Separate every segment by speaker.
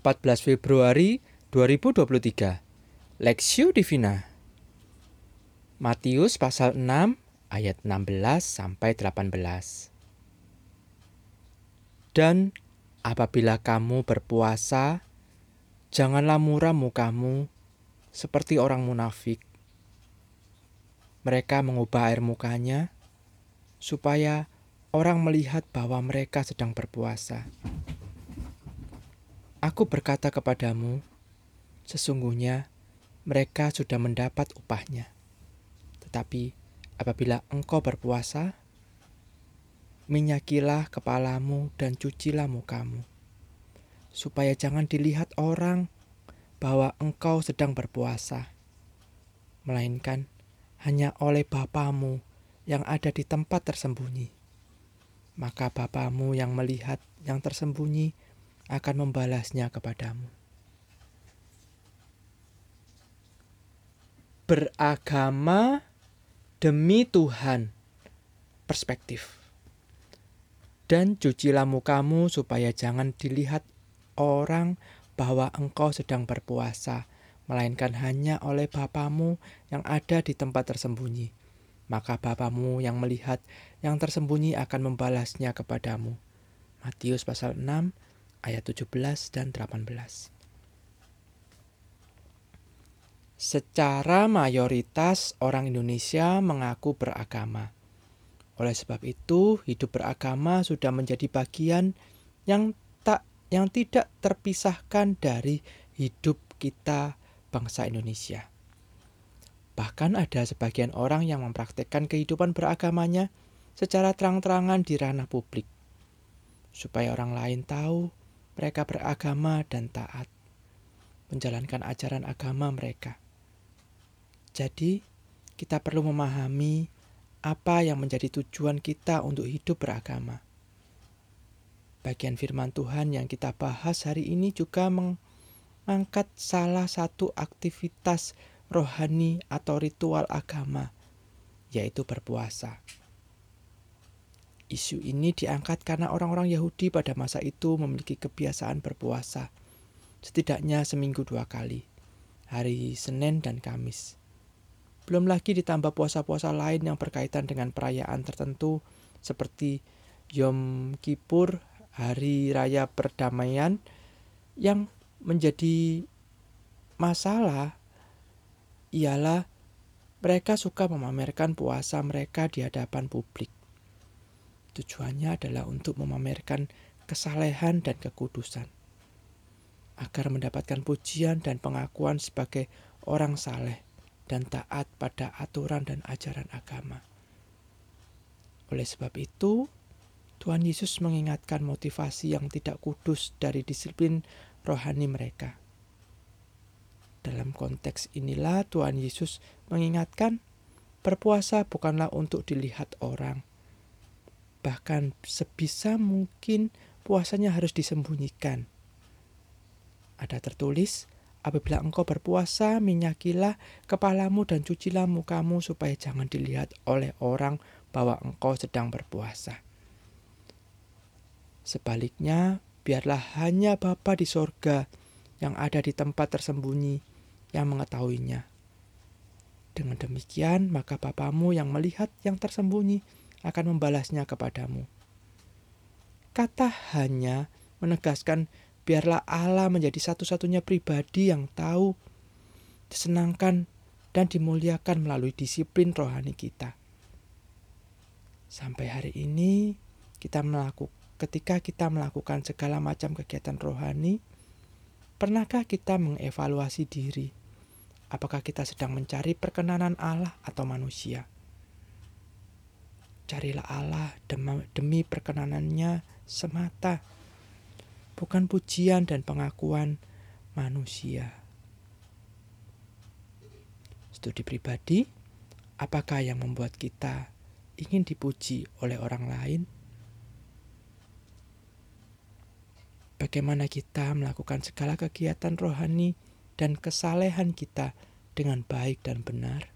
Speaker 1: 14 Februari 2023 Lexio Divina. Matius pasal 6 ayat 16 sampai 18 Dan apabila kamu berpuasa janganlah muram mukamu seperti orang munafik. Mereka mengubah air mukanya supaya orang melihat bahwa mereka sedang berpuasa Aku berkata kepadamu, sesungguhnya mereka sudah mendapat upahnya. Tetapi apabila engkau berpuasa, minyakilah kepalamu dan cucilah mukamu, supaya jangan dilihat orang bahwa engkau sedang berpuasa, melainkan hanya oleh Bapamu yang ada di tempat tersembunyi. Maka Bapamu yang melihat yang tersembunyi akan membalasnya kepadamu. Beragama demi Tuhan, perspektif. Dan cucilah mukamu supaya jangan dilihat orang bahwa engkau sedang berpuasa, melainkan hanya oleh Bapamu yang ada di tempat tersembunyi. Maka Bapamu yang melihat yang tersembunyi akan membalasnya kepadamu. Matius pasal 6 ayat 17 dan 18. Secara mayoritas orang Indonesia mengaku beragama. Oleh sebab itu, hidup beragama sudah menjadi bagian yang tak yang tidak terpisahkan dari hidup kita bangsa Indonesia. Bahkan ada sebagian orang yang mempraktekkan kehidupan beragamanya secara terang-terangan di ranah publik. Supaya orang lain tahu mereka beragama dan taat, menjalankan ajaran agama mereka. Jadi, kita perlu memahami apa yang menjadi tujuan kita untuk hidup beragama. Bagian firman Tuhan yang kita bahas hari ini juga mengangkat salah satu aktivitas rohani atau ritual agama, yaitu berpuasa. Isu ini diangkat karena orang-orang Yahudi pada masa itu memiliki kebiasaan berpuasa, setidaknya seminggu dua kali, hari Senin dan Kamis. Belum lagi ditambah puasa-puasa lain yang berkaitan dengan perayaan tertentu seperti Yom Kippur, Hari Raya Perdamaian, yang menjadi masalah ialah mereka suka memamerkan puasa mereka di hadapan publik. Tujuannya adalah untuk memamerkan kesalehan dan kekudusan, agar mendapatkan pujian dan pengakuan sebagai orang saleh dan taat pada aturan dan ajaran agama. Oleh sebab itu, Tuhan Yesus mengingatkan motivasi yang tidak kudus dari disiplin rohani mereka. Dalam konteks inilah Tuhan Yesus mengingatkan berpuasa bukanlah untuk dilihat orang, Bahkan sebisa mungkin puasanya harus disembunyikan. Ada tertulis, apabila engkau berpuasa, minyakilah kepalamu dan cucilah mukamu supaya jangan dilihat oleh orang bahwa engkau sedang berpuasa. Sebaliknya, biarlah hanya Bapa di sorga yang ada di tempat tersembunyi yang mengetahuinya. Dengan demikian, maka Bapamu yang melihat yang tersembunyi akan membalasnya kepadamu. Kata hanya menegaskan biarlah Allah menjadi satu-satunya pribadi yang tahu, disenangkan, dan dimuliakan melalui disiplin rohani kita. Sampai hari ini kita melakukan ketika kita melakukan segala macam kegiatan rohani, pernahkah kita mengevaluasi diri? Apakah kita sedang mencari perkenanan Allah atau manusia? Carilah Allah demi perkenanannya semata, bukan pujian dan pengakuan manusia. Studi pribadi, apakah yang membuat kita ingin dipuji oleh orang lain? Bagaimana kita melakukan segala kegiatan rohani dan kesalehan kita dengan baik dan benar?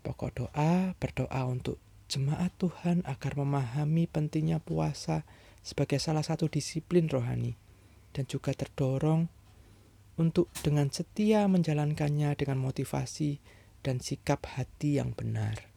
Speaker 1: Pokok doa, berdoa untuk jemaat Tuhan agar memahami pentingnya puasa sebagai salah satu disiplin rohani dan juga terdorong untuk dengan setia menjalankannya dengan motivasi dan sikap hati yang benar.